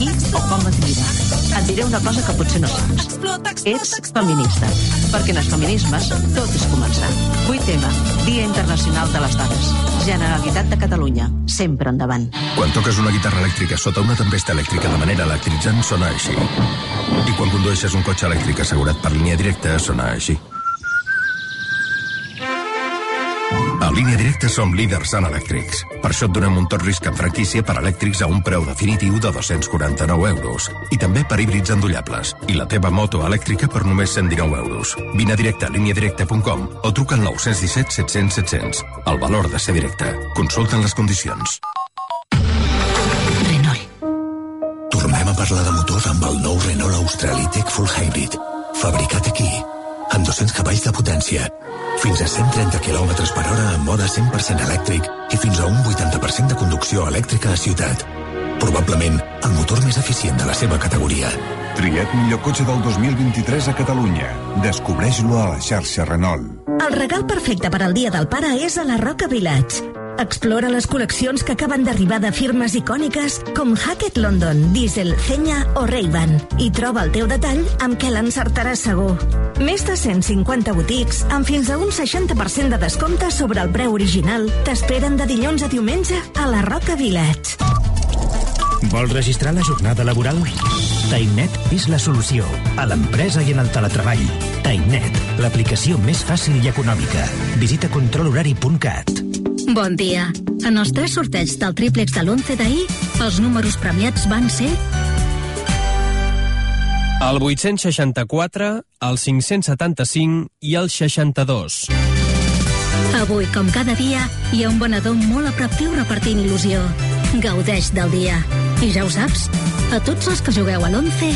qui o com et mira. Et diré una cosa que potser no saps. Ets feminista, perquè en els feminismes tot és començar. 8M, Dia Internacional de les Dones. Generalitat de Catalunya, sempre endavant. Quan toques una guitarra elèctrica sota una tempesta elèctrica de manera electritzant, sona així. I quan condueixes un cotxe elèctric assegurat per línia directa, sona així. A línia directa som líders en elèctrics. Per això et donem un tot risc en franquícia per elèctrics a un preu definitiu de 249 euros. I també per híbrids endollables. I la teva moto elèctrica per només 119 euros. Vine a directe a líniadirecta.com o truca al 917 700 700. El valor de ser directe. Consulten les condicions. Tornem a parlar de motors amb el nou Renault Australi Tech Full Hybrid. Fabricat aquí. Amb 200 cavalls de potència. Fins a 130 km per hora en mode 100% elèctric i fins a un 80% de conducció elèctrica a ciutat. Probablement el motor més eficient de la seva categoria. Triat millor cotxe del 2023 a Catalunya. Descobreix-lo a la xarxa Renault. El regal perfecte per al Dia del Pare és a la Roca Village. Explora les col·leccions que acaben d'arribar de firmes icòniques com Hackett London, Diesel, Cenya o Ray-Ban i troba el teu detall amb què l'encertaràs segur. Més de 150 botics amb fins a un 60% de descompte sobre el preu original t'esperen de dilluns a diumenge a la Roca Village. Vols registrar la jornada laboral? TimeNet és la solució a l'empresa i en el teletreball. TimeNet, l'aplicació més fàcil i econòmica. Visita controlhorari.cat. Bon dia. En els tres sorteig del tríplex de l'11 d'ahir, els números premiats van ser... El 864, el 575 i el 62. Avui, com cada dia, hi ha un venedor molt a prop teu repartint il·lusió. Gaudeix del dia. I ja ho saps, a tots els que jugueu a l'11,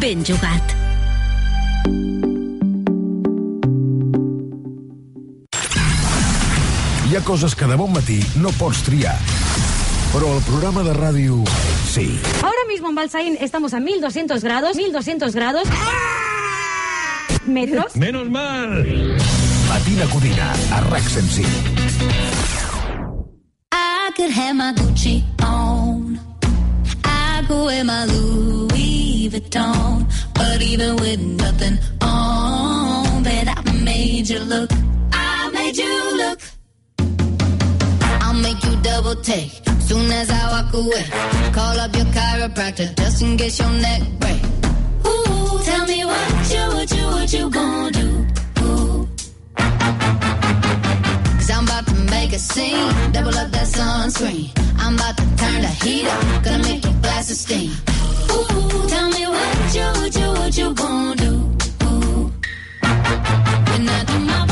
ben jugat. Ha coses que de bon matí no pots triar. Però el programa de ràdio, sí. Ahora mismo en Balsaín estamos a 1200 grados, 1200 grados. Metros. Menos mal! Matina Codina, a RAC 105. I could have my Gucci on. I could wear my Louis Vuitton. But even with nothing on, bet I made you look. I made you look. Make you double take. Soon as I walk away, call up your chiropractor just in case your neck break. Ooh, tell me what you, what you, what you gonna do? Ooh. Cause I'm about to make a scene, double up that sunscreen. I'm about to turn the heat up, gonna make your glasses steam. Ooh, tell me what you, what you, what you gonna do? Ooh. When I do my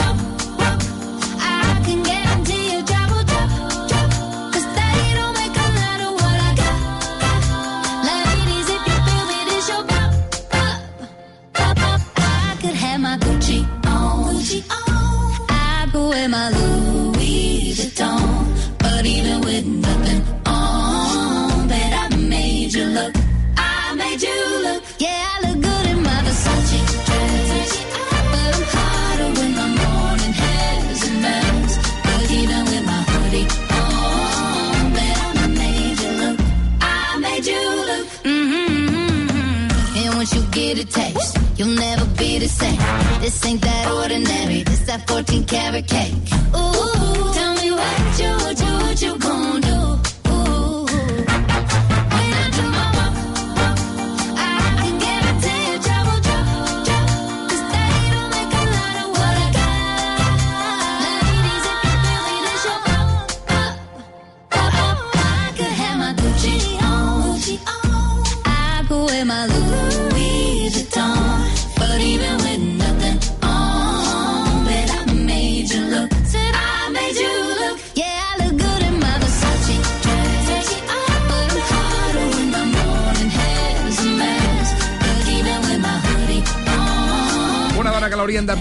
same. This ain't that ordinary. This that 14 karat cake. Ooh,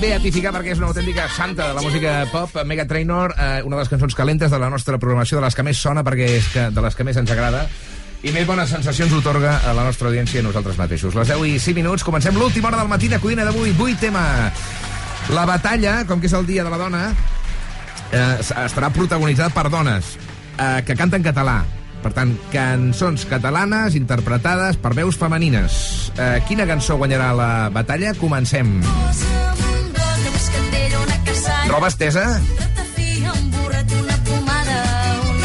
beatificar perquè és una autèntica santa de la música pop, Mega Trainor, eh, una de les cançons calentes de la nostra programació, de les que més sona perquè és que, de les que més ens agrada i més bones sensacions otorga a la nostra audiència i a nosaltres mateixos. Les 10 i 5 minuts, comencem l'última hora del matí de Codina d'avui, 8 tema. La batalla, com que és el dia de la dona, eh, estarà protagonitzada per dones eh, que canten català, Per tant, cançons catalanes interpretades per veus femenines. Eh, quina cançó guanyarà la batalla? Comencem. Roba estesa? Un un un un un un.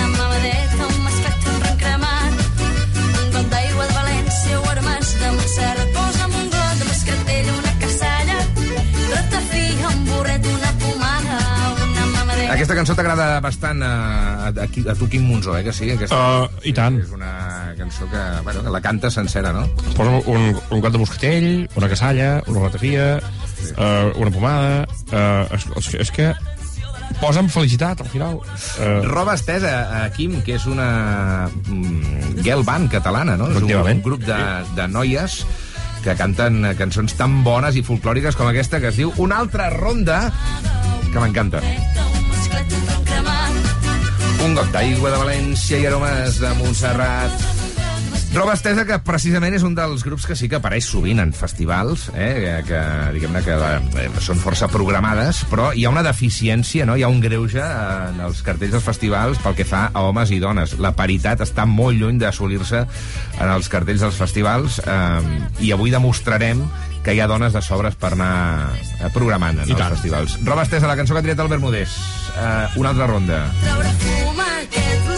Aquesta cançó t'agrada bastant a, a, a tu, Quim Monzó, eh, que sí? Aquesta, Uh, I tant. És una cançó que, bueno, que la canta sencera, no? Posa un, un got de moscatell, una cassalla, una ratafia, uh, una pomada... Uh, és, és, és que posa'm felicitat, al final. Uh, Roba estesa, a Quim, que és una mm, girl band catalana, no? És un, un grup de, de noies que canten cançons tan bones i folclòriques com aquesta que es diu Una altra ronda, que m'encanta. Un got d'aigua de València i aromes de Montserrat. Roba estesa, que precisament és un dels grups que sí que apareix sovint en festivals, eh, que, diguem-ne que eh, són força programades, però hi ha una deficiència, no? hi ha un greuge en els cartells dels festivals pel que fa a homes i dones. La paritat està molt lluny d'assolir-se en els cartells dels festivals eh, i avui demostrarem que hi ha dones de sobres per anar eh, programant en I els tant. festivals. Roba estesa, la cançó que ha triat el Bermudés. Eh, una altra ronda. treure fum aquest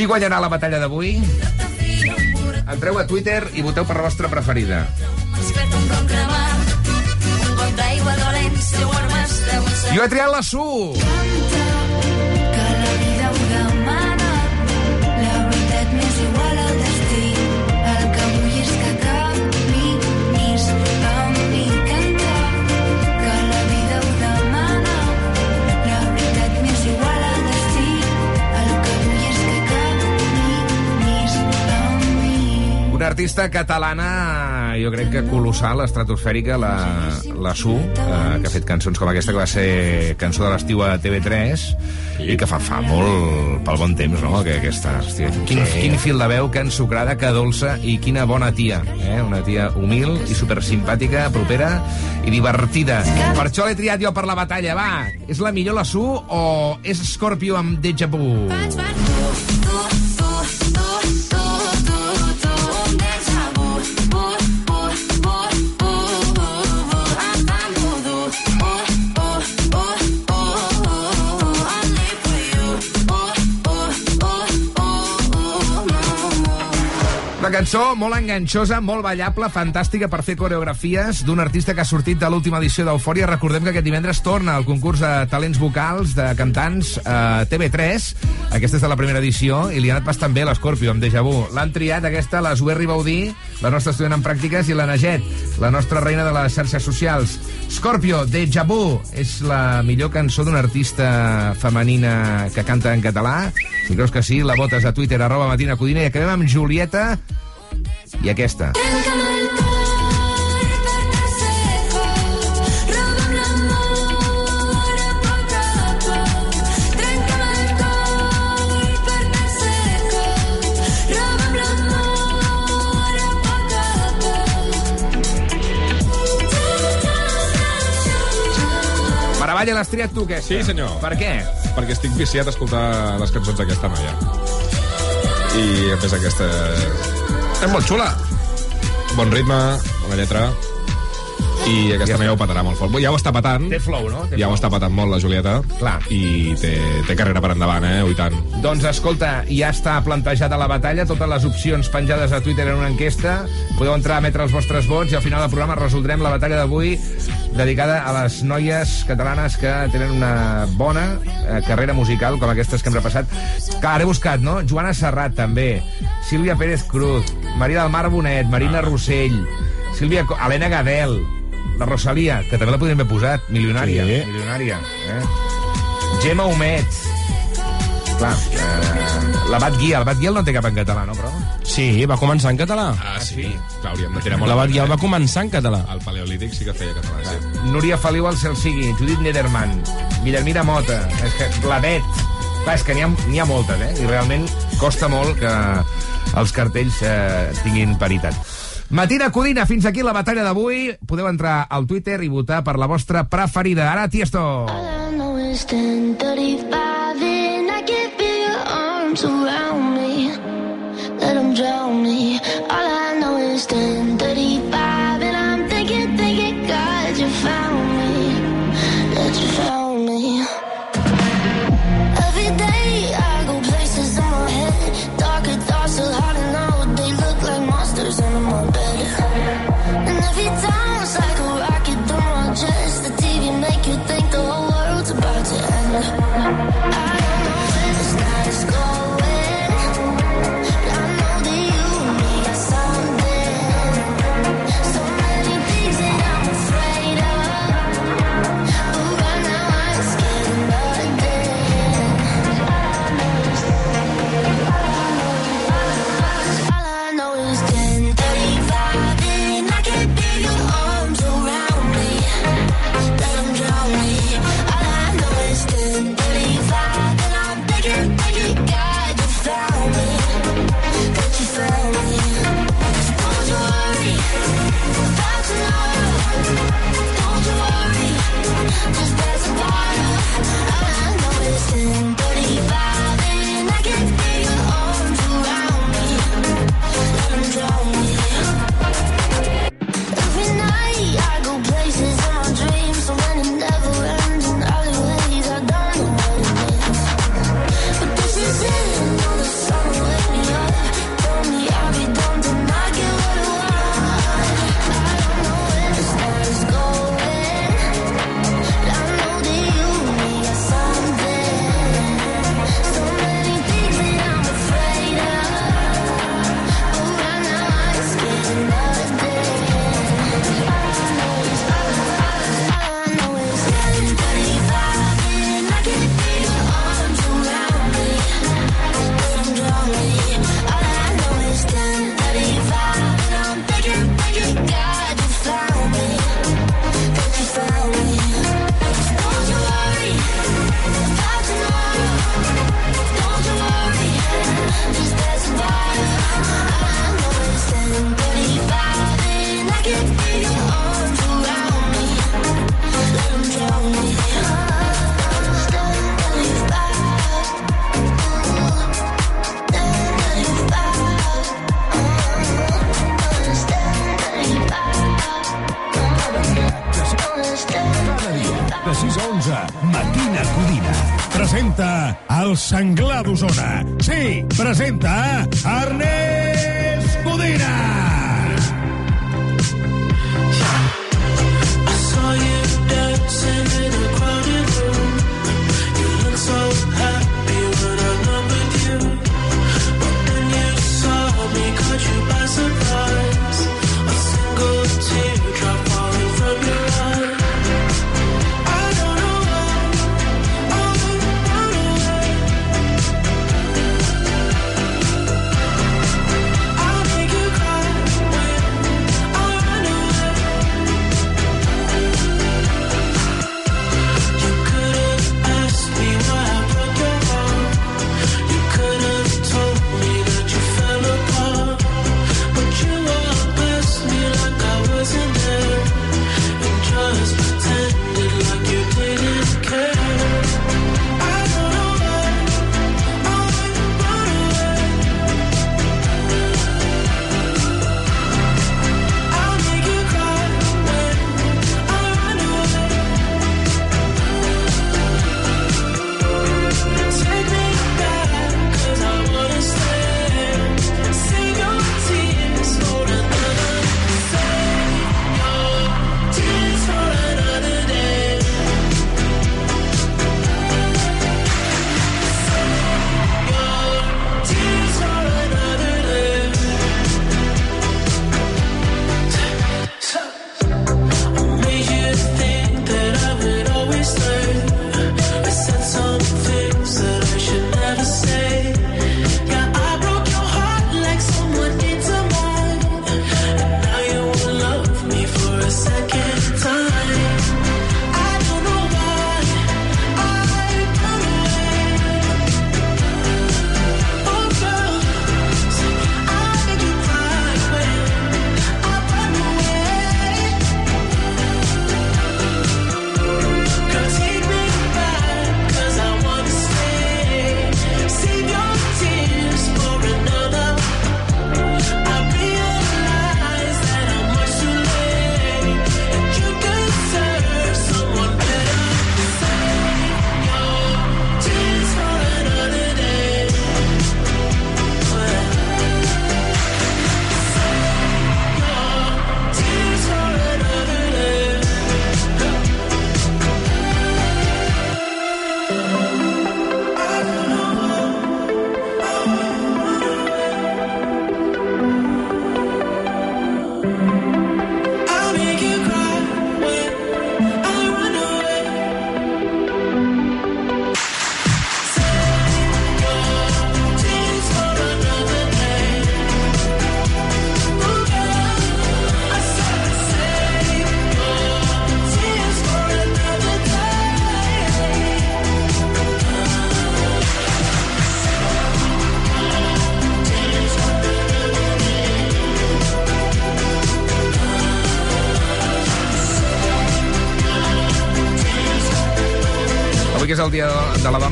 Qui guanyarà la batalla d'avui? Entreu a Twitter i voteu per la vostra preferida. Jo he triat la Su! que Una artista catalana, jo crec que colossal, estratosfèrica, la, la Su, eh, que ha fet cançons com aquesta, que va ser cançó de l'estiu a TV3, i que fa, fa molt pel bon temps, no?, que aquesta... Hòstia, quin, quin fil de veu, que ensucrada, que dolça, i quina bona tia, eh? Una tia humil i supersimpàtica, propera i divertida. Per això l'he triat jo per la batalla, va! És la millor la Su o és Scorpio amb Deja Vu? Una cançó molt enganxosa, molt ballable, fantàstica per fer coreografies d'un artista que ha sortit de l'última edició d'Eufòria. Recordem que aquest divendres torna al concurs de talents vocals de cantants a TV3. Aquesta és de la primera edició i li ha anat bastant bé l'Escorpio amb Deja Vu. L'han triat aquesta la Zoé Ribaudí, la nostra estudiant en pràctiques, i la Naget, la nostra reina de les xarxes socials. Scorpio, Deja Vu, és la millor cançó d'una artista femenina que canta en català. Si creus que sí, la votes a Twitter, arroba Matina Codina, i acabem amb Julieta i aquesta. Trenca'm poc. Maravalla, l'has triat tu, aquesta? Sí, senyor. Per què? Perquè estic viciat a escoltar les cançons d'aquesta noia. I a més aquesta... És molt xula. Bon ritme, bona lletra. I aquesta noia ho petarà molt fort. Ja ho està patant. Té flow, no? Té Ja ho flow. està patant molt, la Julieta. Clar. I té, té carrera per endavant, eh? Ui, tant. Doncs escolta, ja està plantejada la batalla, totes les opcions penjades a Twitter en una enquesta. Podeu entrar a emetre els vostres vots i al final del programa resoldrem la batalla d'avui dedicada a les noies catalanes que tenen una bona eh, carrera musical, com aquestes que hem repassat. Clar, ara he buscat, no? Joana Serrat, també. Sílvia Pérez Cruz, Maria del Mar Bonet, Marina Rossell, Sílvia... Co- Helena Gadel, la Rosalia, que també la podríem haver posat, milionària. Sí. Milionària, eh? Gemma Humet. Clar, eh, l'Abat Guia. L'Abat Guia no té cap en català, no, però? Sí, va començar en català. Ah, sí? Clar, hauríem de tirar molt... La a Batguial banda, va començar en català. eh? El paleolític sí que feia català, sí. Núria Feliu al Celsigui, Judit Nederman, Guillermina Mota, és que Bladet... Clar, és que n'hi ha, ha moltes, eh? I realment costa molt que els cartells eh, tinguin paritat. Matina Codina, fins aquí la batalla d'avui. Podeu entrar al Twitter i votar per la vostra preferida. Ara, Tiesto. All I know is 10:35 and I get arms around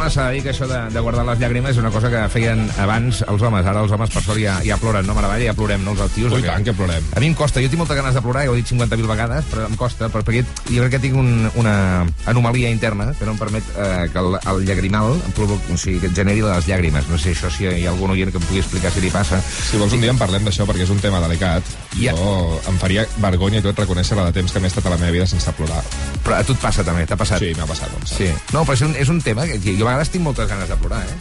dona, s'ha de dir que això de, de guardar les llàgrimes és una cosa que feien abans els homes. Ara els homes, per sort, ja, ja ploren, no? Meravalla, ja plorem, no? Els tios. Ui, tant que plorem. A mi em costa, jo tinc moltes ganes de plorar, ja ho he dit 50.000 vegades, però em costa, però perquè jo crec que tinc un, una anomalia interna que no em permet eh, que el, el llagrimal em provoqui, o sigui, que et generi les llàgrimes. No sé això si hi ha algun oient que em pugui explicar si li passa. Si vols un dia en parlem d'això, perquè és un tema delicat. Ja. Jo em faria vergonya i tot reconèixer la de temps que m'he estat a la meva vida sense plorar. Però a tu et passa també, t'ha passat? Sí, m'ha passat. Doncs. Sí. No, però és un, és un tema que, que jo a vegades tinc moltes ganes de plorar, eh?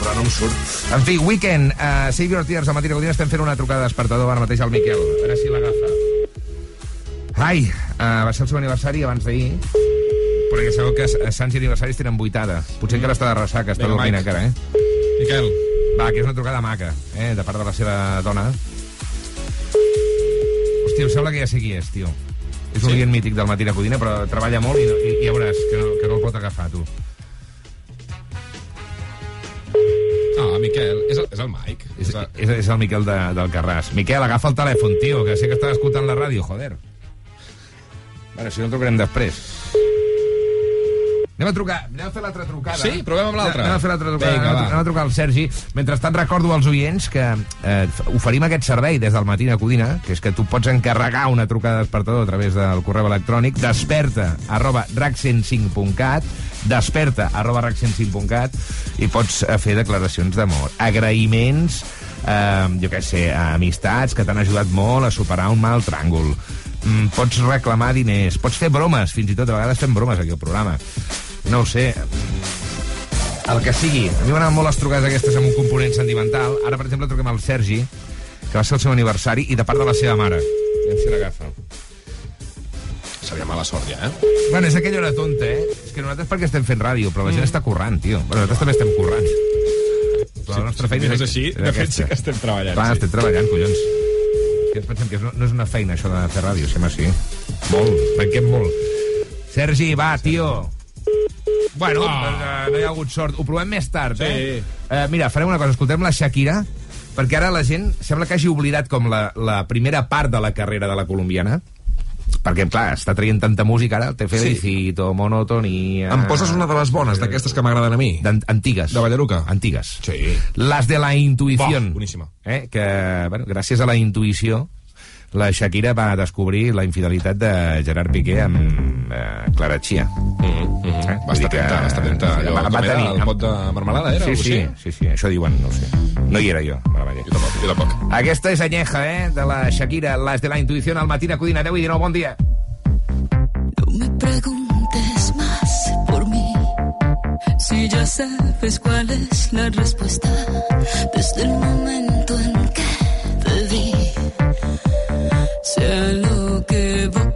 Però no em surt. En fi, weekend, uh, Save Your Tears, a Matina Codina, estem fent una trucada despertador ara mateix al Miquel. A veure si l'agafa. Ai, uh, va ser el seu aniversari abans d'ahir, però ja sabeu que a Sants i aniversaris tenen vuitada. Potser encara està de ressaca, està Vinga, dormint Mike. encara, eh? Miquel. Va, que és una trucada maca, eh, de part de la seva dona. Hòstia, em sembla que ja sé qui és, tio. És un Sí? mític del Matina Codina, però treballa molt i, no, i, i ja veuràs que no, que no el pot agafar, tu. Ah, Miquel, és el, és el Mike. És, és, és el Miquel de, del Carràs. Miquel, agafa el telèfon, tio, que sé que estàs escoltant la ràdio, joder. Bueno, si no trucarem després. Anem a trucar, anem a fer l'altra trucada. Sí? Provem amb l'altra. Anem a fer l'altra trucada. Vinga, anem, a, anem a trucar al Sergi. Mentrestant recordo als oients que eh, oferim aquest servei des del matí a Codina, que és que tu pots encarregar una trucada despertador a través del correu electrònic desperta arroba rac105.cat desperta arroba rac105.cat i pots eh, fer declaracions d'amor. Agraïments, eh, jo què sé, a amistats que t'han ajudat molt a superar un mal tràngol. Mm, pots reclamar diners, pots fer bromes, fins i tot a vegades fem bromes aquí al programa. No ho sé, el que sigui. A mi m'agraden molt les trucades aquestes amb un component sentimental. Ara, per exemple, truquem al Sergi, que va ser el seu aniversari, i de part de la seva mare. Aviam si l'agafa. Seria mala sort, ja, eh? Bueno, és aquella hora tonta, eh? És que nosaltres perquè estem fent ràdio, però la gent està currant, tio. Bueno, nosaltres també estem currant. Però la nostra feina és així, de fet sí que estem treballant. Clar, sí. estem treballant, collons. Que ens pensem que no, no és una feina, això de fer ràdio, sembla així. Molt, penquem molt. Sergi, va, tio. Bueno, eh, no hi ha hagut sort. Ho provem més tard, Sí. eh? eh? Mira, farem una cosa, escoltem la Shakira, perquè ara la gent sembla que hagi oblidat com la, la primera part de la carrera de la colombiana, perquè, clar, està traient tanta música ara, te felicito, sí. monotonia... Em poses una de les bones, d'aquestes que m'agraden a mi? Antigues. De Ballaruca? Antigues. Sí. Las de la intuición. Bah, boníssima. Eh? Que, bueno, gràcies a la intuïció, la Shakira va descobrir la infidelitat de Gerard Piqué amb eh, Clara Chia. Mm -hmm. Eh? Va estar atenta, va estar atenta. Allò, va, va tenir... el pot de marmelada, era? Sí, sí, sí, sí, això diuen, no ho sé. No hi era jo, meravella. Jo tampoc, jo tampoc. Aquesta és añeja, eh?, de la Shakira, Las de la intuïció al matí a Codina 10 i 19, bon dia. No me preguntes más por mí. Si ya sabes cuál es la respuesta desde el momento en Sea lo que voy,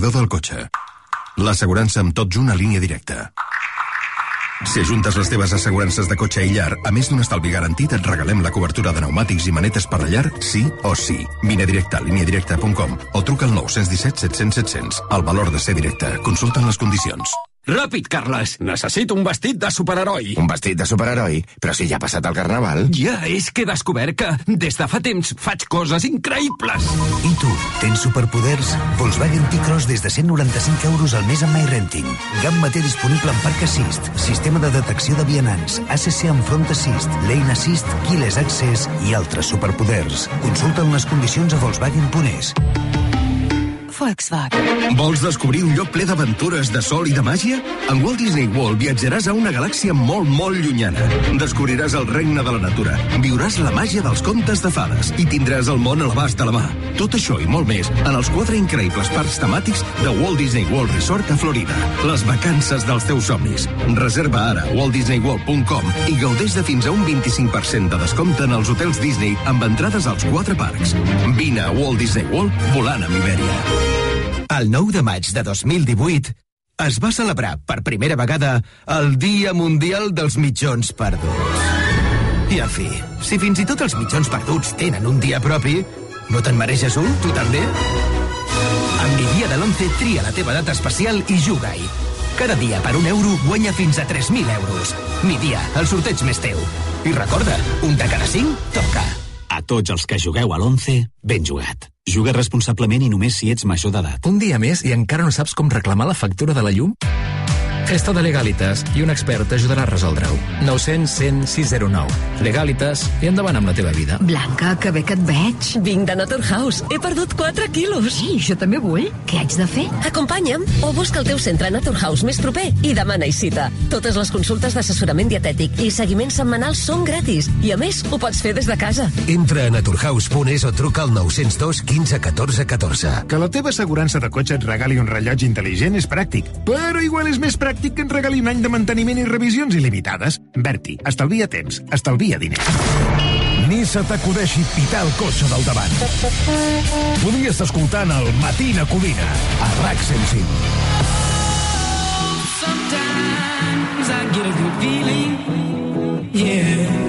El radiador del cotxe. L'assegurança amb tot junt a línia directa. Si ajuntes les teves assegurances de cotxe i llar, a més d'un estalvi garantit, et regalem la cobertura de pneumàtics i manetes per la llar, sí o sí. Vine directe a lineadirecta.com o truca al 917 700 700. El valor de ser directe. Consulten les condicions. Ràpid, Carles! Necessito un vestit de superheroi. Un vestit de superheroi? Però si ja ha passat el carnaval. Ja, és que he descobert que des de fa temps faig coses increïbles. I tu, tens superpoders? Volkswagen T-Cross des de 195 euros al mes amb MyRenting. Gamma té disponible en Parc Assist, sistema de detecció de vianants, ACC amb Front Assist, Lane Assist, Keyless Access i altres superpoders. Consulta'n les condicions a Volkswagen.es. Volkswagen. Vols descobrir un lloc ple d'aventures, de sol i de màgia? En Walt Disney World viatjaràs a una galàxia molt, molt llunyana. Descobriràs el regne de la natura, viuràs la màgia dels contes de fades i tindràs el món a l'abast de la mà. Tot això i molt més en els quatre increïbles parcs temàtics de Walt Disney World Resort a Florida. Les vacances dels teus somnis. Reserva ara a waltdisneyworld.com i gaudeix de fins a un 25% de descompte en els hotels Disney amb entrades als quatre parcs. Vine a Walt Disney World volant amb Iberia. El 9 de maig de 2018 es va celebrar per primera vegada el Dia Mundial dels Mitjons Perduts. I, en fi, si fins i tot els mitjons perduts tenen un dia propi, no te'n mereixes un, tu també? Amb mi dia de l'11 tria la teva data especial i juga-hi. Cada dia per un euro guanya fins a 3.000 euros. Mi dia, el sorteig més teu. I recorda, un de cada cinc toca. A tots els que jugueu a l'11, ben jugat. Juga responsablement i només si ets major d'edat. Un dia més i encara no saps com reclamar la factura de la llum? Festa de Legalitas i un expert t'ajudarà a resoldre-ho. 900 100 609. Legalitas i endavant amb la teva vida. Blanca, que bé que et veig. Vinc de Naturhaus. He perdut 4 quilos. Ei, jo també vull. Què haig de fer? Acompanya'm o busca el teu centre Naturhaus més proper i demana-hi cita. Totes les consultes d'assessorament dietètic i seguiment setmanal són gratis i, a més, ho pots fer des de casa. Entra a naturhaus.es o truca al 902 15 14 14. Que la teva assegurança de cotxe et regali un rellotge intel·ligent és pràctic, però igual és més pràctic que et regali un any de manteniment i revisions il·limitades. Berti, estalvia temps, estalvia diners. Ni se t'acudeixi pitar el cotxe del davant. Podries estar escoltant el Matina Codina a RAC 105. Sometimes I get a good feeling. Yeah.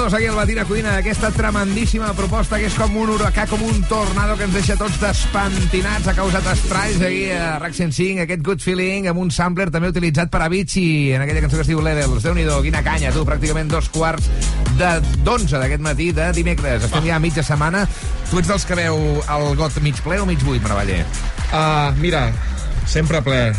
2 aquí al Batina Codina d'aquesta tremendíssima proposta que és com un huracà, com un tornado que ens deixa tots despentinats, ha causat estralls aquí a RAC 105, aquest Good Feeling, amb un sampler també utilitzat per Avicii en aquella cançó que es diu Levels. déu nhi quina canya, tu, pràcticament dos quarts de d'11 d'aquest matí de dimecres. Estem ja a mitja setmana. Tu ets dels que veu el got mig ple o mig buit, Maravaller? Uh, mira, sempre ple.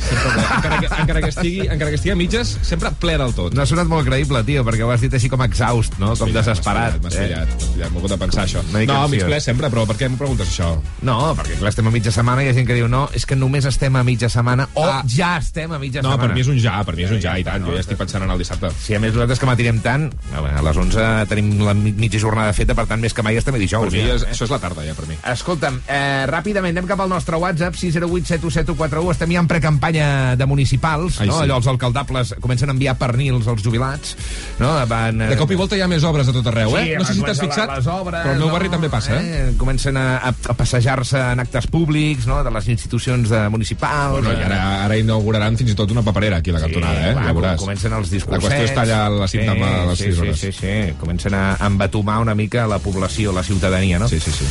Sempre ple. Encara que, encara, que estigui, encara que estigui a mitges, sempre ple del tot. No ha sonat molt creïble, tio, perquè ho has dit així com exhaust, no? Com desesperat. M'has fallat, m'has fallat. M'ho de pensar, això. Mica No, mig ple sempre, però per què m'ho preguntes, això? No, perquè clar, estem a mitja setmana i hi ha gent que diu no, és que només estem a mitja setmana o Ah. ja estem a mitja No, setmana. per mi és un ja, per mi és un ja, i tant. Jo ja estic pensant en el dissabte. Sí, a més nosaltres que matirem tant, a les 11 tenim la mi- mitja jornada feta, per tant, més que mai estem a dijous. Per mi ja, eh? això és la tarda, ja, per mi. Escolta'm, eh, ràpidament anem cap al nostre WhatsApp, 608 Estem ja en precampanya de municipals, Ai, no? sí. Allò els alcaldables comencen a enviar pernils als jubilats, no? Van, eh, De cop i volta hi ha més obres a tot arreu, eh? Sí, no sé si t'has fixat, les obres, però al meu no? barri també passa, eh? eh? Comencen a, a, passejar-se en actes públics, no?, de les institucions de municipals. Bueno, i ara, ara inauguraran fins i tot una paperera aquí a la cantonada, eh? va, ja veuràs. Comencen els La discursets. qüestió és tallar la cinta sí, a les sí, 6 sí, hores. Sí, sí, Comencen a embatumar una mica la població, la ciutadania, no? Sí, sí, sí.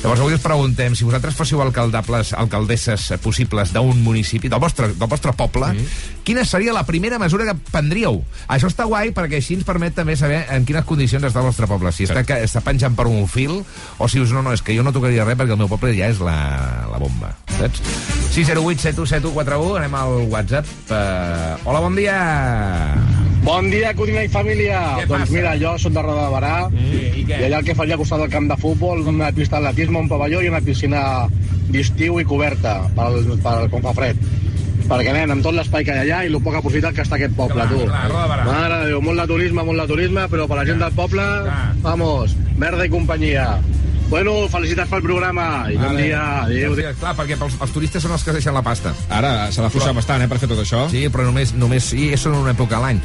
Llavors avui us preguntem, si vosaltres fóssiu alcaldables, alcaldesses eh, possibles d'un municipi, del vostre, del vostre poble, Mm. quina seria la primera mesura que prendríeu? Això està guai perquè així ens permet també saber en quines condicions està el vostre poble. Si està, que, està penjant per un fil o si us no, no, és que jo no tocaria res perquè el meu poble ja és la, la bomba, saps? 608 717141, anem al WhatsApp. Uh, hola, bon dia! Bon dia, Codina i família. Què doncs passa? mira, jo soc de Roda de Barà Sí, i i allà el que faria al costat del camp de futbol, una pista d'atletisme, un pavelló i una piscina d'estiu i coberta pel, pel, com fa fred. Perquè, nen, amb tot l'espai que hi ha allà i el poc aprofitat que està aquest poble, Clar, tu. clar, Barà. Mare de Déu, molt de turisme, molt de turisme, però per la gent del poble, vamos, merda i companyia. Bueno, felicitats pel programa i bon dia. Adéu. Sí, clar, perquè pels, els turistes són els que deixen la pasta. Ara s'ha d'afluixar bastant, eh, per fer tot això. Sí, però només, només sí, és en una època a l'any.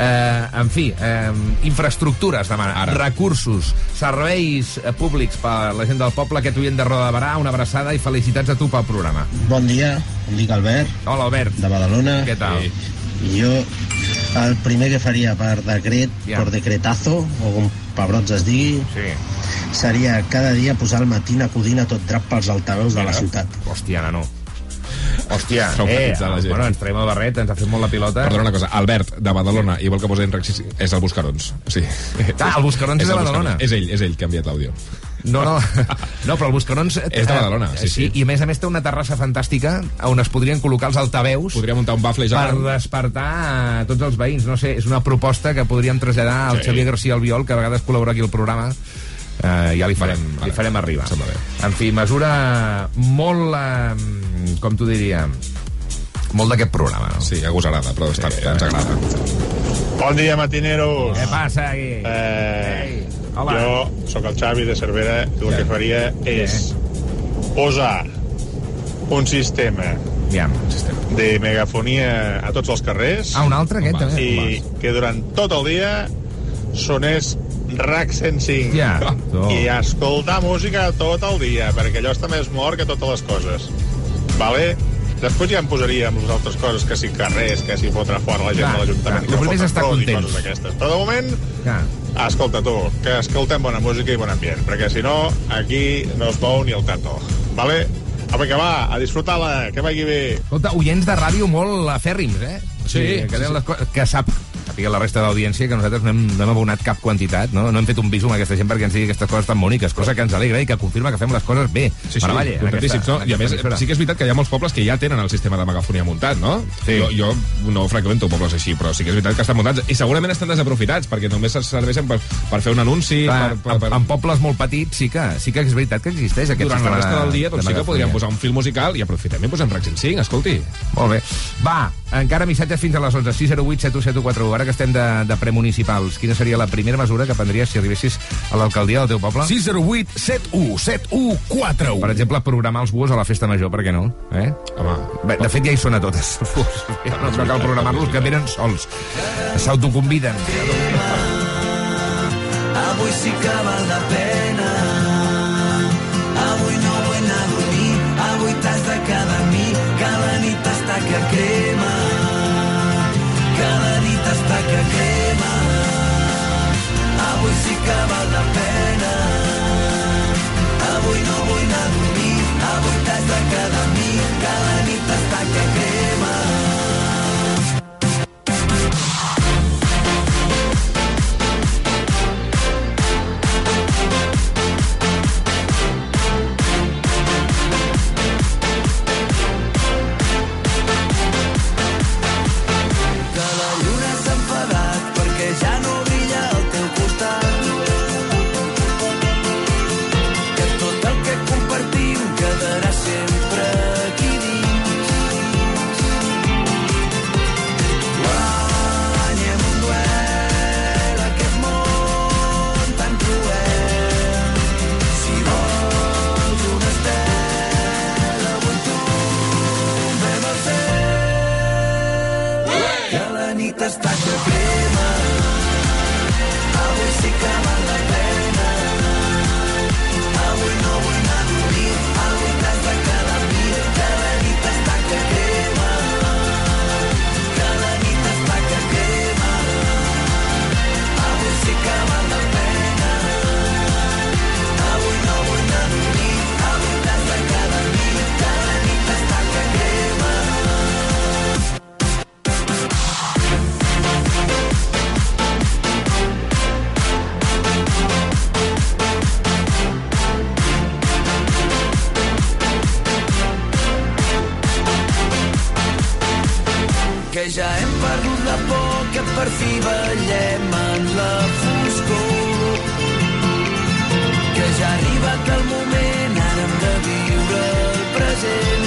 Eh, en fi, eh, infraestructures, demana. Ara. Recursos, serveis eh, públics per la gent del poble, aquest oient de Roda de Barà, una abraçada i felicitats a tu pel programa. Bon dia, em dic Albert, Hola, Albert. de Badalona. Què tal? I jo el primer que faria per decret, Ja. per decretazo, o com pebrots es digui, Sí. Seria cada dia posar al matí a Codina tot drap pels altaveus de la ciutat. Hòstia, nano. Hòstia, eh, la gent. bueno, ens traiem el barret, ens ha fet molt la pilota. Perdona una cosa, Albert, de Badalona, i vol que posi en Rexis, és el Buscarons. Sí. Ah, el Buscarons és de el Badalona. És ell, és ell que ha enviat l'àudio. No, no, no, però el Buscarons... És de Badalona, sí, sí. I a més a més té una terrassa fantàstica on es podrien col·locar els altaveus Podria muntar un bafle per gegant. despertar a tots els veïns. No sé, és una proposta que podríem traslladar al Sí. Xavier García Albiol, que a vegades col·labora aquí al programa. Eh, ja li farem, Vale, li farem arribar. em sembla bé. En fi, mesura molt, eh, com t'ho diria, molt d'aquest programa. No? Sí, agosarada, però està bé, ens agrada. Bon dia, matineros. Què passa aquí? Eh, hola. jo sóc el Xavi de Cervera i el que faria és posar un sistema Ja. de megafonia a tots els carrers Ah, un altre, aquest, també? i que durant tot el dia sonés RAC 105 Ja, tu. i escoltar música tot el dia perquè allò està més mort que totes les coses vale? Després ja em posaria amb les altres coses, que si carrers, que si fotre fora la gent Clar, de l'Ajuntament, clar. que El primer és foten estar contents. coses d'aquestes. Però de moment, Ja. escolta tu, que escoltem bona música i bon ambient, perquè si no, aquí no es mou ni el tato. Vale? Apa, que va, a disfrutar-la, que vagi bé. Escolta, oients de ràdio molt afèrrims, eh? Sigui, Sí, que, sí, sí, les coses, que sap, sàpiga la resta d'audiència que nosaltres no hem, no hem abonat cap quantitat, no? no hem fet un visum a aquesta gent perquè ens digui aquestes coses tan boniques, cosa que ens alegra i que confirma que fem les coses bé. Sí, sí, Maravalle, en aquesta- no? en I a més, sí que és veritat que hi ha molts pobles que ja tenen el sistema de megafonia muntat, no? Sí. Jo, jo no freqüento pobles així, però sí que és veritat que estan muntats i segurament estan desaprofitats perquè només serveixen per, per fer un anunci, Clar, per, per, per... en, en pobles molt petits sí que, sí que és veritat que existeix aquest Durant la resta de- del dia doncs de sí que podríem posar un fil musical i aprofitem i posem RAC 105, escolti. Molt bé. Va, encara missatges fins a les 11. 608 717141. Ara que estem de, de premunicipals, quina seria la primera mesura que prendries si arribessis a l'alcaldia del teu poble? 608 71 7141. Per exemple, programar els buos a la festa major, per què no? Eh? Home, Bé, de fet, ja hi són a totes. No, no cal programar-los, que venen sols. S'autoconviden. Avui sí que val la pena. que el moment ara hem de viure el present.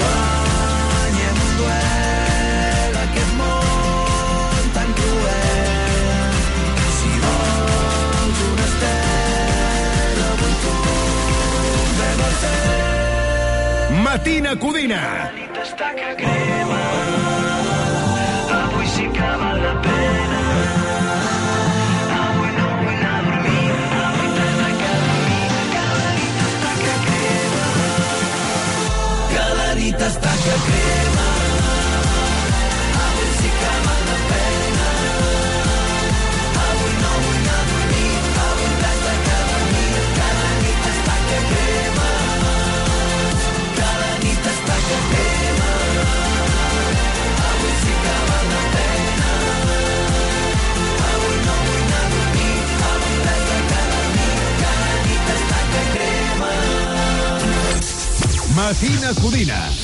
Guanyem un duel, aquest món tan cruel. Si vols un estel, avui tombem al cel. Matina Codina. La nit està que crema, avui sí que va Codina.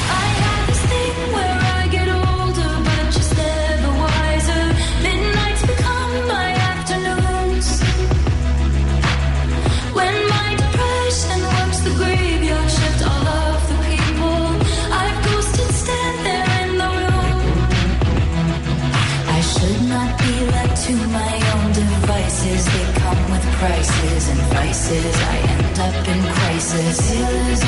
places. I end up in crisis.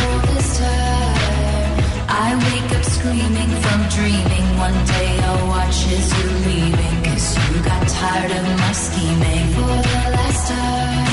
All this time. I wake up screaming from dreaming. One day I'll watch as you're leaving. Cause you got tired of my scheming. For the last time.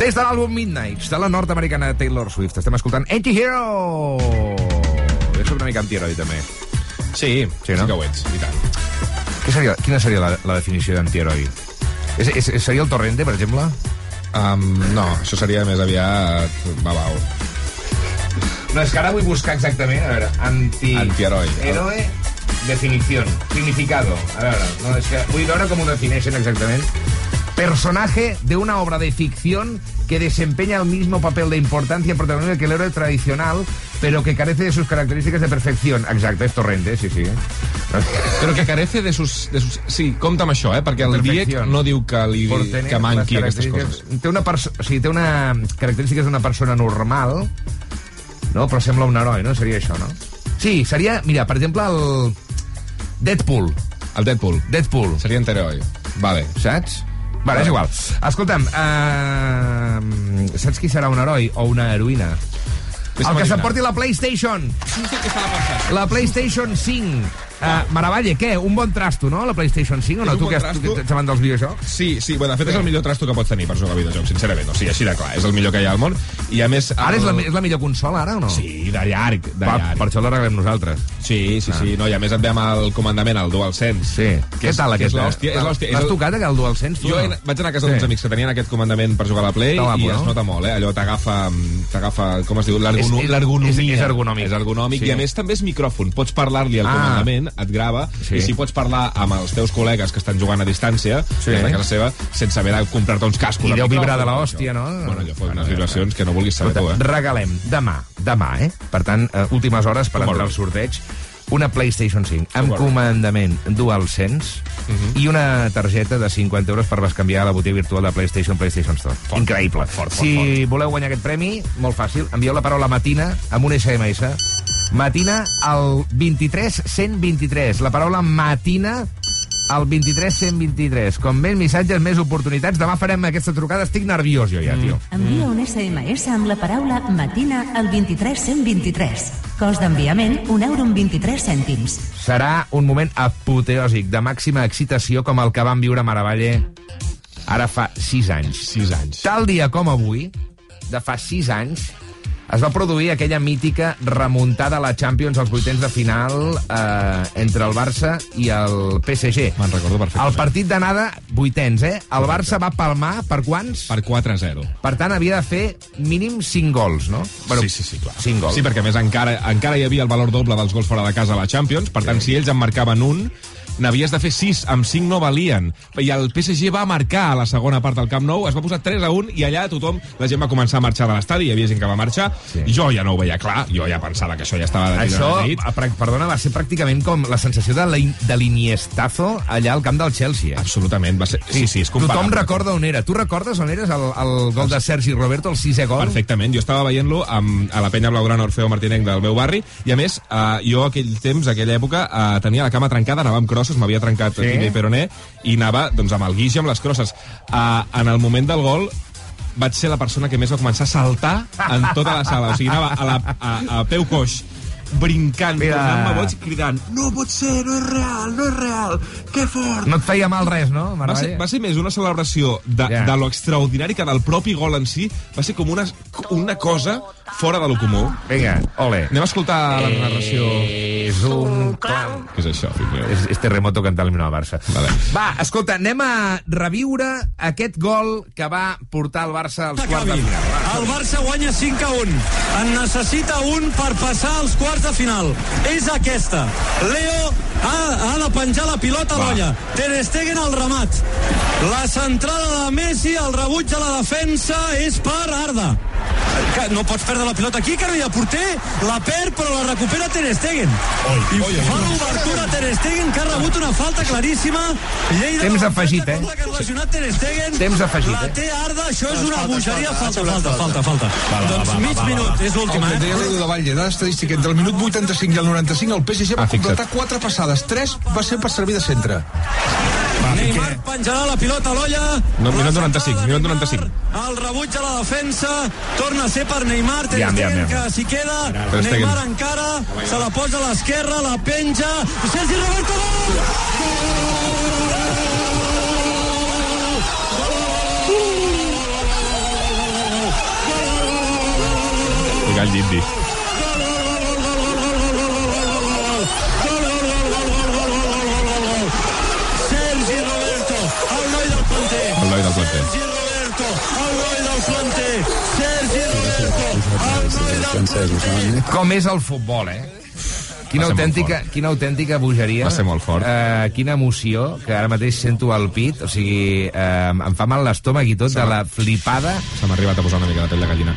Des de l'àlbum Midnights, de la nord-americana Taylor Swift, estem escoltant Anti-Hero! Jo soc una mica anti-heroi, també. Sí, sí, no? sí que ho ets, i tant. Què seria, quina seria la, la definició d'anti-heroi? És, és, seria el Torrente, per exemple? Um, no, això seria més aviat babau. No, és que ara vull buscar exactament, a veure, anti... Antiheroi. Héroe, definició, significado. A veure, no, és que vull veure com ho defineixen exactament. Personaje de una obra de ficción que desempeña el mismo papel de importancia y protagonismo que el héroe tradicional, pero que carece de sus características de perfección. Exacte, és Torrente, sí, sí. Però que carece de sus... De sus... Sí, compta amb això, eh? perquè el Diec no diu que, li, que manqui aquestes coses. Té una, perso- o sigui, té una característiques d'una persona normal, no? però sembla un heroi, no? Seria això, no? Sí, seria, mira, per exemple, el Deadpool. El Deadpool. Deadpool. Seria antiheroi. Vale. Saps? Vale, és igual. Escolta'm, uh, saps qui serà un heroi o una heroïna? El que s'emporti la PlayStation. La PlayStation 5. Uh, Maravalle, què? Un bon trasto, no? La PlayStation 5 o no? És Tu bon que, has, trasto. tu que ets amant dels videojocs? Sí, sí, bueno, de fet és el millor trasto que pots tenir per jugar a videojocs, sincerament. O sigui, així de clar, és el millor que hi ha al món. I a més... Ara és la, el- és la millor consola, ara, o no? Sí, de llarg, de Per, llarg. per això l'arreglem nosaltres. Sí, sí, Ah. sí. No, I a més et ve amb el comandament, el DualSense. Sí. Què tal, que aquest? És l'hòstia. És l'hòstia. L'has És el- tocat, el DualSense, tu? Jo no? vaig anar a casa d'uns Sí. amics que tenien aquest comandament per jugar a la Play guapo, i es no? nota molt, eh? Allò t'agafa, t'agafa com es diu, l'ergono- És- és- l'ergonomia. és- és ergonòmic. És ergonòmic Sí. i a més també és micròfon. Pots parlar-li al Ah. comandament, et grava, Sí. i si pots parlar amb els teus col·legues que estan jugant a distància, Sí. des de casa seva, sense haver de comprar-te uns cascos. I deu vibrar de l'hòstia, no? Bueno, allò fot unes vibracions que no vulguis saber tu, eh? regalem demà, demà, eh? Per tant, eh, últimes hores per entrar al sorteig una PlayStation 5 amb comandament DualSense Mhm. i una targeta de 50 euros per bescanviar a la botiga virtual de PlayStation PlayStation Store. Increïble. fort, fort, si voleu guanyar aquest premi, molt fàcil, envieu la paraula matina amb un SMS. Matina al 23 123. La paraula matina al 23 123. Com més missatges, més oportunitats. Demà farem aquesta trucada. Estic nerviós jo ja, tio. Envia un SMS amb la paraula matina al 23123. Cost d'enviament, un euro amb 23 cèntims. serà un moment apoteòsic, de màxima excitació, com el que vam viure a Maravalle ara fa 6 anys. 6 anys. Tal dia com avui, de fa 6 anys, es va produir aquella mítica remuntada a la Champions als vuitens de final eh, entre el Barça i el PSG. Me'n recordo perfectament. El partit d'anada, vuitens, eh? El Barça va palmar per quants? Per 4-0. Per tant, havia de fer mínim 5 gols, no? sí, sí, sí, clar. 5 gols. Sí, perquè a més encara, encara hi havia el valor doble dels gols fora de casa a la Champions, per tant, si ells en marcaven un, n'havies de fer 6, amb 5 no valien. I el PSG va marcar a la segona part del Camp Nou, es va posar 3 a 1, i allà tothom, la gent va començar a marxar de l'estadi, hi havia gent que va marxar, sí. jo ja no ho veia clar, jo ja pensava que això ja estava de Això, per- perdona, va ser pràcticament com la sensació de l'in- de l'iniestazo allà al camp del Chelsea. Eh? Absolutament, va ser... Sí, sí, és Tothom comparable. recorda on era. Tu recordes on eres el, el gol de Sergi Roberto, el sisè gol? Perfectament, jo estava veient-lo a la penya blaugrana Orfeo Martinenc del meu barri i a més, eh, jo aquell temps, aquella època, eh, tenia la cama trencada, anava amb crosses, m'havia trencat Sí? tibia i peroné i anava doncs, amb el guix i amb les crosses. Eh, en el moment del gol vaig ser la persona que més va començar a saltar en tota la sala. O sigui, anava a, la, a, a peu coix brincant, Mira. tornant-me boig, cridant no pot ser, no és real, no és real, que fort! No et feia mal res, no, Va ser, va ser més una celebració de, Ja. de lo extraordinari que del propi gol en si va ser com una, una cosa fora de lo comú. Vinga, ole. Anem a escoltar la narració. És un clam. Què és això, fill meu? És, és terremoto cantant l'himne del Barça. Vale. Va, escolta, anem a reviure aquest gol que va portar el Barça als quarts de final. El Barça guanya 5 a 1. En necessita un per passar als quarts de final. És aquesta. Leo ha, ha de penjar la pilota a l'olla. Ter Stegen al remat. La centrada de Messi, el rebuig a la defensa és per Arda. Que no pots perdre la pilota aquí, que no hi ha porter. La perd, però la recupera Ter Stegen. I fa l'obertura Ter Stegen, que ha rebut una falta claríssima. Lleida Temps la afegit, eh? que ha lesionat Ter Stegen. Temps afegit, La eh? té Arda, això és una bogeria. Falta, falta, falta, falta. Doncs mig minut, és l'última, El que deia eh? l'Edu de Batlle, dada estadística, entre el minut 85 i el 95 el PSG va Ah, completar quatre passades, tres va ser per servir de centre. Neymar penjarà la pilota a l'olla. No, minut 95, minut 95. El rebuig a la defensa, torna a ser per Neymar, Ter Stegen, ja, ja, ja. que s'hi queda, Neymar, estigui. encara, se la posa a l'esquerra, la penja, Sergi Roberto, gol! Gol! Regal d'ibidí. El noi del Com és el futbol, eh? Quina autèntica, quina autèntica bogeria. Va ser molt fort. Uh, quina emoció, que ara mateix sento al pit. O sigui, uh, em fa mal l'estómac i tot de la flipada. Se m'ha arribat a posar una mica de pell de gallina.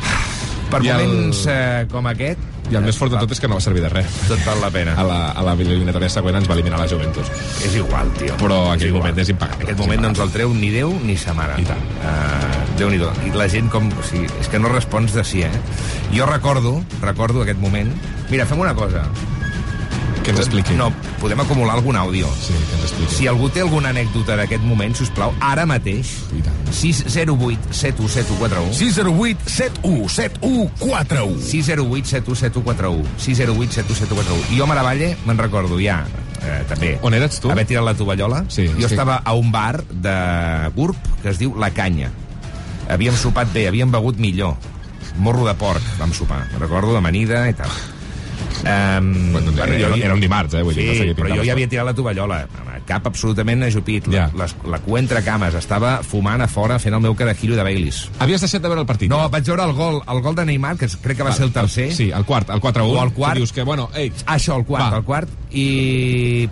Per I el- moments uh, com aquest... I el més fort de tot és que no va servir de res. Tot val la pena. A la, a la eliminatòria següent ens va eliminar la Juventus. És igual, tio. Però És aquell igual. moment és impagable. Aquest moment no ens el treu ni Déu ni sa mare. I tant. Uh, déu nhi I la gent com... O sigui, és que no respons de sí, eh? Jo recordo, recordo aquest moment... Mira, fem una cosa. Que ens expliqui. No, podem acumular algun àudio. Sí, que ens expliqui. Si algú té alguna anècdota d'aquest moment, si us plau, ara mateix, 608 717141 608 71 7141 608 717141 608 717141 I jo Maravalle me'n recordo ja, eh, també. On eres tu? Haver tirat la tovallola. Sí, jo sí. estava a un bar de Gurb que es diu La Canya. Havíem sopat bé, havíem begut millor. Morro de porc vam sopar. Me'n recordo d'amanida i tal. Um, Bueno, era- era un dimarts, eh, vull dir, sí, no seguia però jo ja havia tirat la tovallola. Cap absolutament ajupit. La, Ja. les, la cua entre cames. Estava fumant a fora fent el meu carajillo de Baileys. Havies deixat de veure el partit? No, vaig veure el gol, el gol de Neymar, que crec que va ser el tercer. Sí, el quart, el 4-1. O el quart. Que dius que, bueno, ei, això, el quart, Va. el quart. I...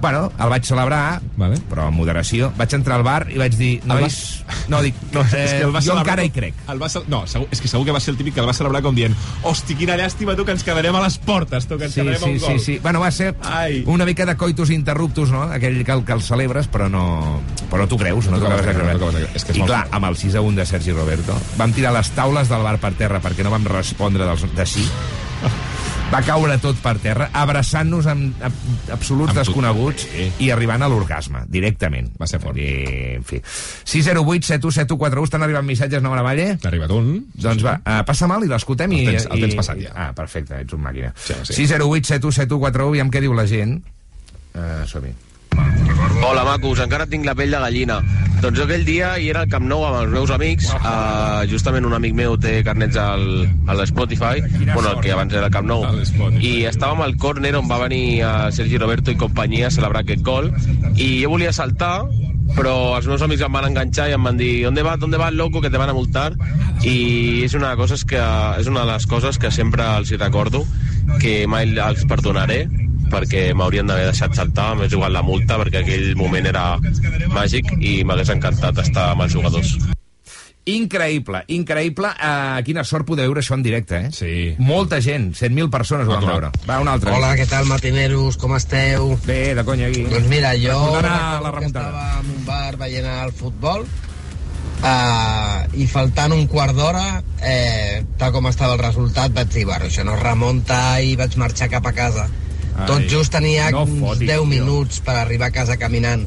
Bueno, el vaig celebrar, Vale. però amb moderació. Vaig entrar al bar i vaig dir, nois... No, dic, No, eh, és que el va jo celebrar encara hi crec. El va. No, segur, és que segur que va ser el típic que el va celebrar com dient hosti, quina llàstima, tu, que ens quedarem a les portes, tu, que ens Sí, quedarem sí, un sí, gol. sí. Bueno, va ser Ai. una mica de coitus interruptus, no? Aquell que, el- que el celebres, però no... Però tu creus, no No t'ho t'ho acabes de creure. no és que és I clar, amb el 6 a 1 de Sergi Roberto, vam tirar les taules del bar per terra perquè no vam respondre dels, de sí. Va caure tot per terra, abraçant-nos amb, amb absoluts Amb desconeguts Sí. i arribant a l'orgasme, directament. Va ser fort. I, en fi. 608 717141 estan arribant missatges, no, Maravalle? T'ha arribat un. Doncs va, uh, passa mal i l'escoltem i... El tens- el i- tens passat ja. Ah, perfecte, ets un màquina. Sí, sí. 608 717141 aviam què diu la gent. Uh, Som-hi. Hola, macos, encara tinc la pell de gallina. Doncs jo aquell dia hi era al Camp Nou amb els meus amics. Uh, justament un amic meu té carnets al, a l'Spotify, bueno, el que abans era el Camp Nou. I estàvem al córner on va venir uh, Sergi Roberto i companyia a celebrar aquest gol. I jo volia saltar, però els meus amics em van enganxar i em van dir ¿Dónde vas, dónde vas, loco, que te van a multar? I és una, cosa que, és una de les coses que sempre els hi recordo, que mai els perdonaré, perquè m'haurien d'haver deixat saltar, m'és igual la multa, perquè aquell moment era màgic i m'hagués encantat estar amb els jugadors. Increïble, increïble. Uh, quina sort poder veure això en directe, eh? Sí. Molta gent, 100.000 persones ho van veure. Va, un altre. Hola, què tal, matineros? Com esteu? Bé, de conya, aquí. Doncs mira, jo Recordant a recordo la remuntada. estava en un bar veient el futbol uh, i faltant un quart d'hora, eh, tal com estava el resultat, vaig dir, bueno, això no es remunta i vaig marxar cap a casa. Tot just tenia no uns fotis, 10 tio. minuts per arribar a casa caminant.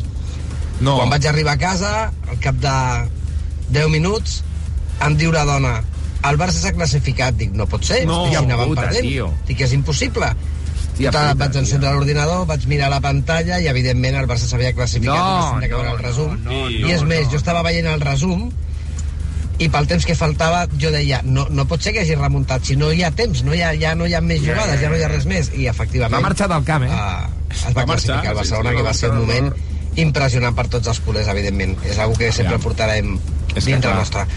No. Quan vaig arribar a casa, al cap de 10 minuts, em diu la dona, el Barça s'ha classificat. Dic, no pot ser, No, anaven puta, perdent. tio. Dic, és impossible. Hòstia Total, puta, vaig encendre l'ordinador, vaig mirar la pantalla i, evidentment, el Barça s'havia classificat No, i no, el resum. no, no, I és no, més, no. jo estava veient el resum i pel temps que faltava jo deia, no, no pot ser que hagi remuntat, si no hi ha temps, no hi ha, ja no hi ha més jugades, ja, no hi ha res més. I, efectivament... Va marxar del camp, eh? Uh, es va, Va marxar, classificar el Barcelona, sí, que va ser un moment impressionant per tots els culers, evidentment. És una que sempre Ja. portarem És dintre clar. nostre.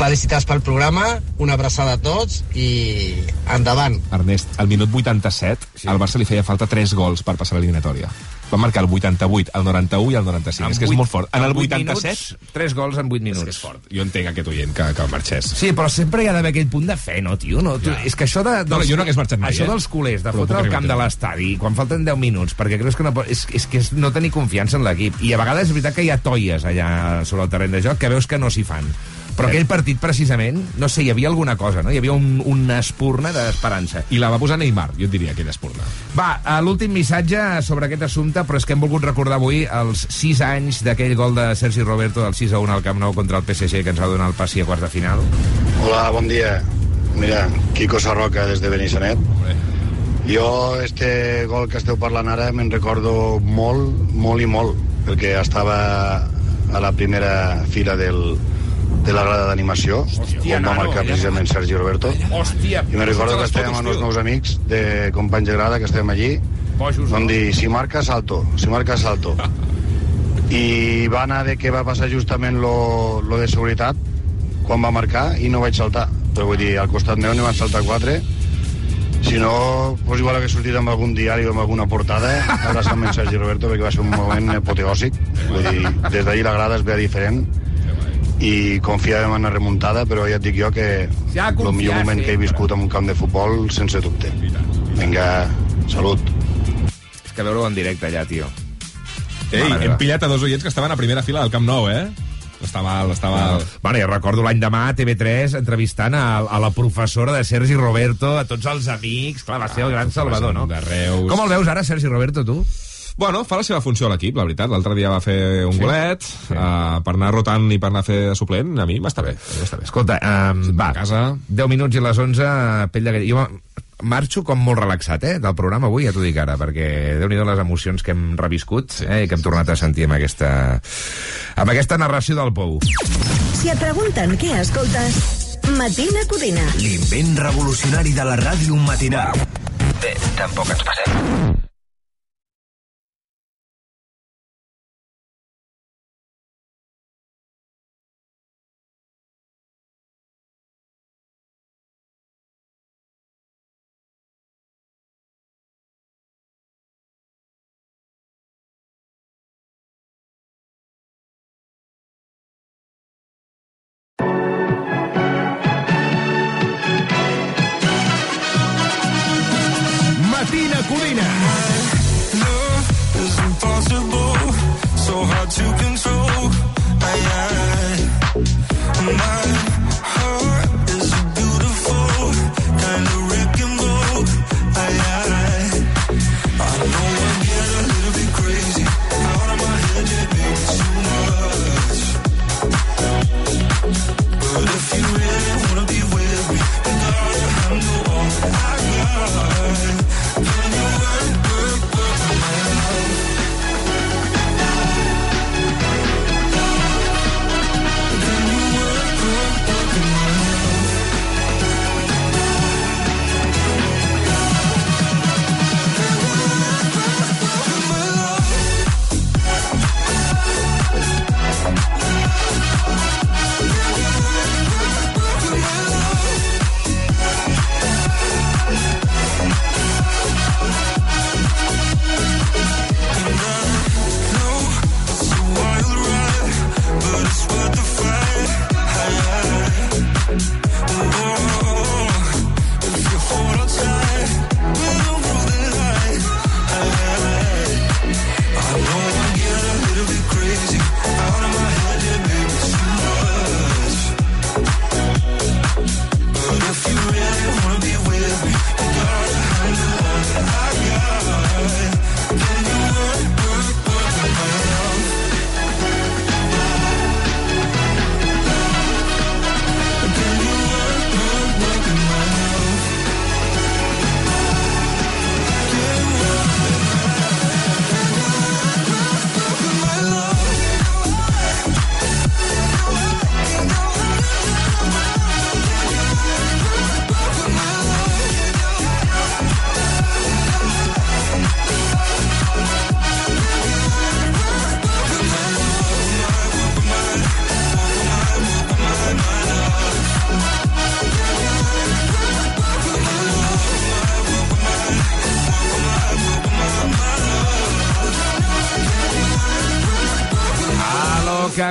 Felicitats pel programa, una abraçada a tots i endavant. Ernest, al minut 87, sí. al Barça li feia falta 3 gols per passar l'eliminatòria. Va marcar el 88, el 91 i el 95. En és que és vuit- molt fort. En el vuit 87... Minuts, 3 gols en 8 És minuts. que és fort. Jo entenc aquest oient que, que marxés. Sí, però sempre hi ha d'haver aquell punt de fe, no, tio? No, tu, Ja. És que això de... No, no, jo no hagués marxat mai, Això eh? dels culers, de Però fotre al camp de l'estadi quan falten 10 minuts, perquè creus que no pot... És, és que és no tenir confiança en l'equip. I a vegades és veritat que hi ha toies allà sobre el terreny de joc que veus que no s'hi fan. Però aquell partit, precisament, no sé, hi havia alguna cosa, no? Hi havia un, una espurna d'esperança. I la va posar Neymar, jo et diria, aquella espurna. Va, a l'últim missatge sobre aquest assumpte, però és que hem volgut recordar avui els 6 anys d'aquell gol de Sergi Roberto del 6 a 1 al Camp Nou contra el PSG que ens va donar el passi a quarts de final. Hola, bon dia. Mira, Quico Sarroca des de Benissanet. Jo, este gol que esteu parlant ara, me'n recordo molt, molt i molt, perquè estava a la primera fila del, de la grada d'animació, on va marcar precisament Sergi Roberto. Hòstia, I me recordo que estàvem amb els meus amics de companys de grada, que estàvem allí, vam dir, si marca, salto, si marca, salto. I va anar de que va passar justament lo, lo de seguretat quan va marcar i no vaig saltar. Però vull dir, al costat meu n'hi van saltar quatre. Si no, doncs igual hagués sortit amb algun diari o amb alguna portada, abraçant amb en Sergi Roberto, perquè va ser un moment apoteòsic. Vull dir, des d'ahir la grada es veia diferent i confiàvem en la remuntada, però ja et dic jo que Ja el millor moment que he viscut en un camp de futbol, sense dubte. Vinga, salut. És que veure-ho en directe allà, tio. Ei, Mare hem pillat a dos oients que estaven a primera fila del Camp Nou, eh? Està mal, està mal. Bueno, jo recordo l'any demà a TV3 entrevistant a, a la professora de Sergi Roberto, a tots els amics. Clar, va ser el gran salvador, no? De Reus. Com el veus ara, Sergi Roberto, tu? Bueno, fa la seva funció a l'equip, la veritat. L'altre dia va fer un Sí? sí? golet, sí. uh, per anar rotant i per anar a fer de suplent, a mi m'està bé. M'està bé. Escolta, um, va, casa. 10 minuts i les 11, pell de gall. Jo marxo com molt relaxat, eh, del programa avui, ja t'ho dic ara, perquè déu nhi les emocions que hem reviscut eh, i que hem tornat a sentir amb aquesta, amb aquesta narració del Pou. Si et pregunten què escoltes, Matina Codina. L'invent revolucionari de la ràdio matinal. Bé, tampoc ens passem. To control. I, I, my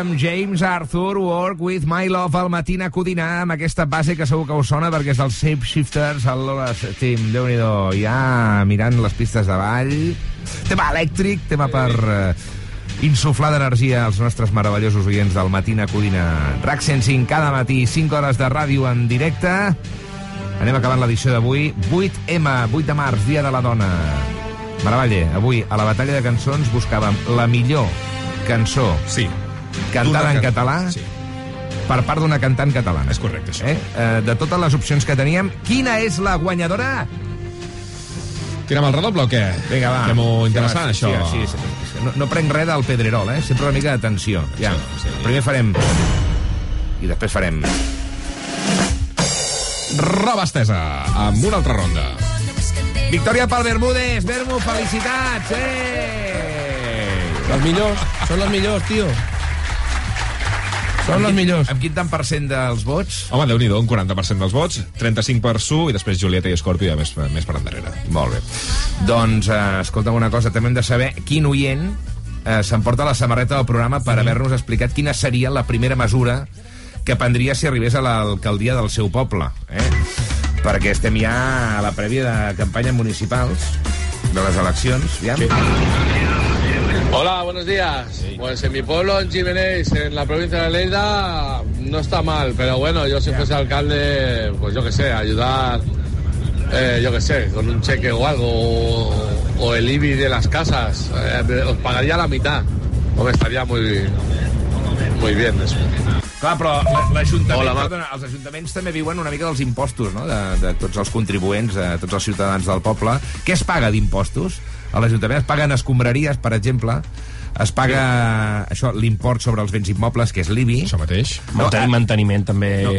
Camp James Arthur, Work with My Love al Matina Codina, amb aquesta base que segur que us sona perquè és del Shape Shifters, el Lola Team, déu nhi ja mirant les pistes de ball. Tema elèctric, tema per eh, insuflar d'energia als nostres meravellosos oients del Matina Codina. RAC 105 cada matí, 5 hores de ràdio en directe. Anem acabant l'edició d'avui. 8M, 8 de març, Dia de la Dona. Maravalle, avui a la batalla de cançons buscàvem la millor cançó sí. Cantada en català sí. per part d'una cantant catalana. És correcte, això. Eh? Eh, de totes les opcions que teníem, quina és la guanyadora? Tirem el redoble o què? Vinga, va. Fem-ho interessant, Sí, això. Sí, sí, sí. No, no prenc res del Pedrerol, eh? Sempre una mica d'atenció. Ja. sí. Primer farem... I després farem... Roba estesa, amb una altra ronda. Victòria pel Bermúdez. Bermu, felicitats. Eh! Els millors, són els millors, tio. Són els millors. Amb quin tant per cent dels vots? Home, déu nhi un 40% dels vots, 35 per Su i després Julieta i Scorpio ja més, més per endarrere. Molt bé. Doncs, eh, escolta'm una cosa, també hem de saber quin oient eh, s'emporta la samarreta del programa per haver-nos explicat quina seria la primera mesura que prendria si arribés a l'alcaldia del seu poble. Eh? Perquè estem ja a la prèvia de campanyes municipals de les eleccions. Ja? Hola, buenos días. Pues en mi pueblo, en Jiménez, en la provincia de Lleida, no está mal, pero bueno, yo si fuese alcalde, pues yo qué sé, ayudar, eh, yo qué sé, con un cheque o algo, o, o el IBI de las casas, eh, os pagaría la mitad. Hombre, estaría muy, muy bien eso. Clar, però la- l'Ajuntament, Hola, perdona, els ajuntaments també viuen una mica dels impostos, no?, de, de tots els contribuents, de tots els ciutadans del poble. Què es paga d'impostos? A l'Ajuntament es paguen escombraries, per exemple, es paga això l'import sobre els béns immobles, que és l'IBI. Això mateix. Manteniment, manteniment també, no.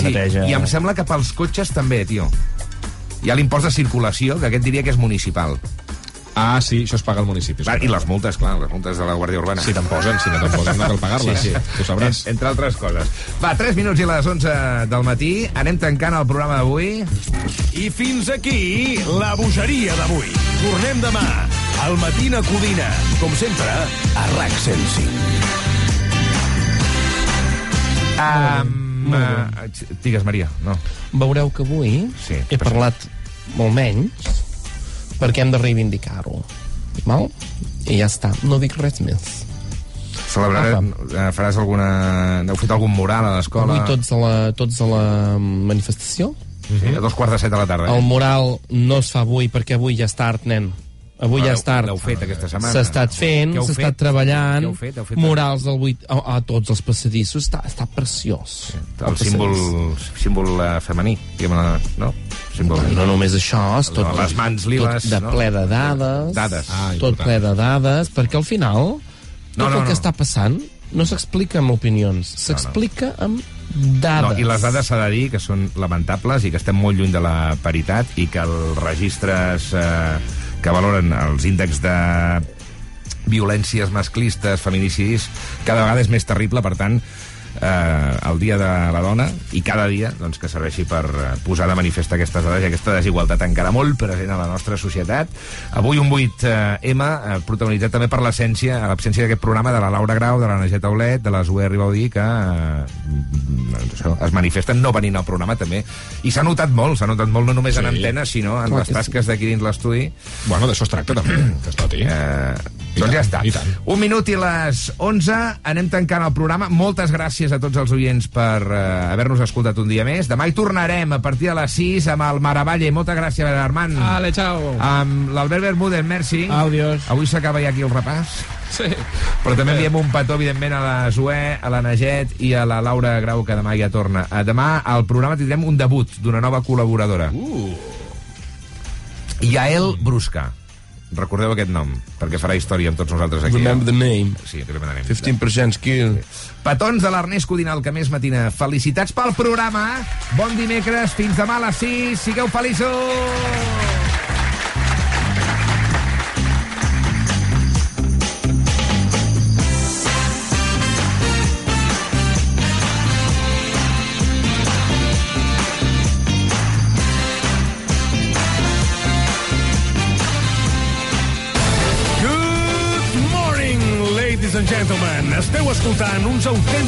neteja... Sí, i em sembla que pels cotxes també, tio. Hi ha l'impost de circulació, que aquest diria que és municipal. Ah, sí, això es paga al municipi. Clar, I les multes, clar, les multes de la Guàrdia Urbana. Si te'n posen, si no te'n posen, no cal pagar-les. Sí, sí. Ho sabràs. En, entre altres coses. Va, 3 minuts i les 11 del matí. Anem tancant el programa d'avui. I fins aquí la bogeria d'avui. Tornem demà al Matina Codina, com sempre, a RAC 105. Um, uh, digues, Maria, no. Veureu que avui Sí, he parlat molt menys perquè hem de reivindicar-ho. Val? I ja està. No dic res més. Celebraré, eh, faràs alguna... Heu fet algun mural a l'escola? Avui tots a la, tots a la manifestació. Sí, a dos quarts de set de la tarda. El mural no es fa avui perquè avui ja és tard, nen. Avui ja és tard. l'heu fet aquesta setmana. S'ha estat fent, s'ha estat treballant. Heu fet? Heu fet- Murals del 8, a, a tots els passadissos. Està, està preciós. El símbol, símbol uh, femení, diguem no? Símbol... No només això, és tot, Les mans liles, tot de no? ple de dades, Dades. Ah, tot important. ple de dades, perquè al final tot No, no, el que no. està passant no s'explica amb opinions, s'explica amb dades. No, I les dades s'ha de dir que són lamentables i que estem molt lluny de la paritat i que els registres eh, que valoren els índexs de violències masclistes, feminicidis, cada vegada és més terrible, per tant, eh, el Dia de la Dona i cada dia doncs, que serveixi per eh, posar de manifest aquestes dades i aquesta desigualtat encara molt present a la nostra societat. Avui un 8M, eh, protagonitzat també per l'essència, l'absència d'aquest programa de la Laura Grau, de la Naget Aulet, de la Zoe Ribaudí, que eh, doncs això, es manifesten no venint al programa també. I s'ha notat molt, s'ha notat molt no només en Sí. antena, sinó en Clar les que tasques d'aquí dins l'estudi. Bueno, d'això es tracta també, que es noti. Eh, doncs ja està. Un minut i les 11, anem tancant el programa. Moltes gràcies a tots els oients per eh, haver-nos escoltat un dia més. Demà hi tornarem a partir de les 6 amb el Maravalle. Moltes gràcies, Armand. Ale, chao. Amb l'Albert Bermúdez, merci. Adiós. Avui s'acaba ja aquí el repàs. Sí. Però també enviem un petó, evidentment, a la Zoé, a la Naget i a la Laura Grau, que demà ja torna. Demà al programa tindrem un debut d'una nova col·laboradora. Uh. Yael Brusca. Recordeu aquest nom, perquè farà història amb tots nosaltres aquí. Remember the name. Sí, remember the name. 15% skill. Petons de l'Ernest Codinal, que més matina. Felicitats pel programa. Bon dimecres, fins demà a les 6. Sigueu feliços! Gentlemen. Esteu escoltant uns autèntics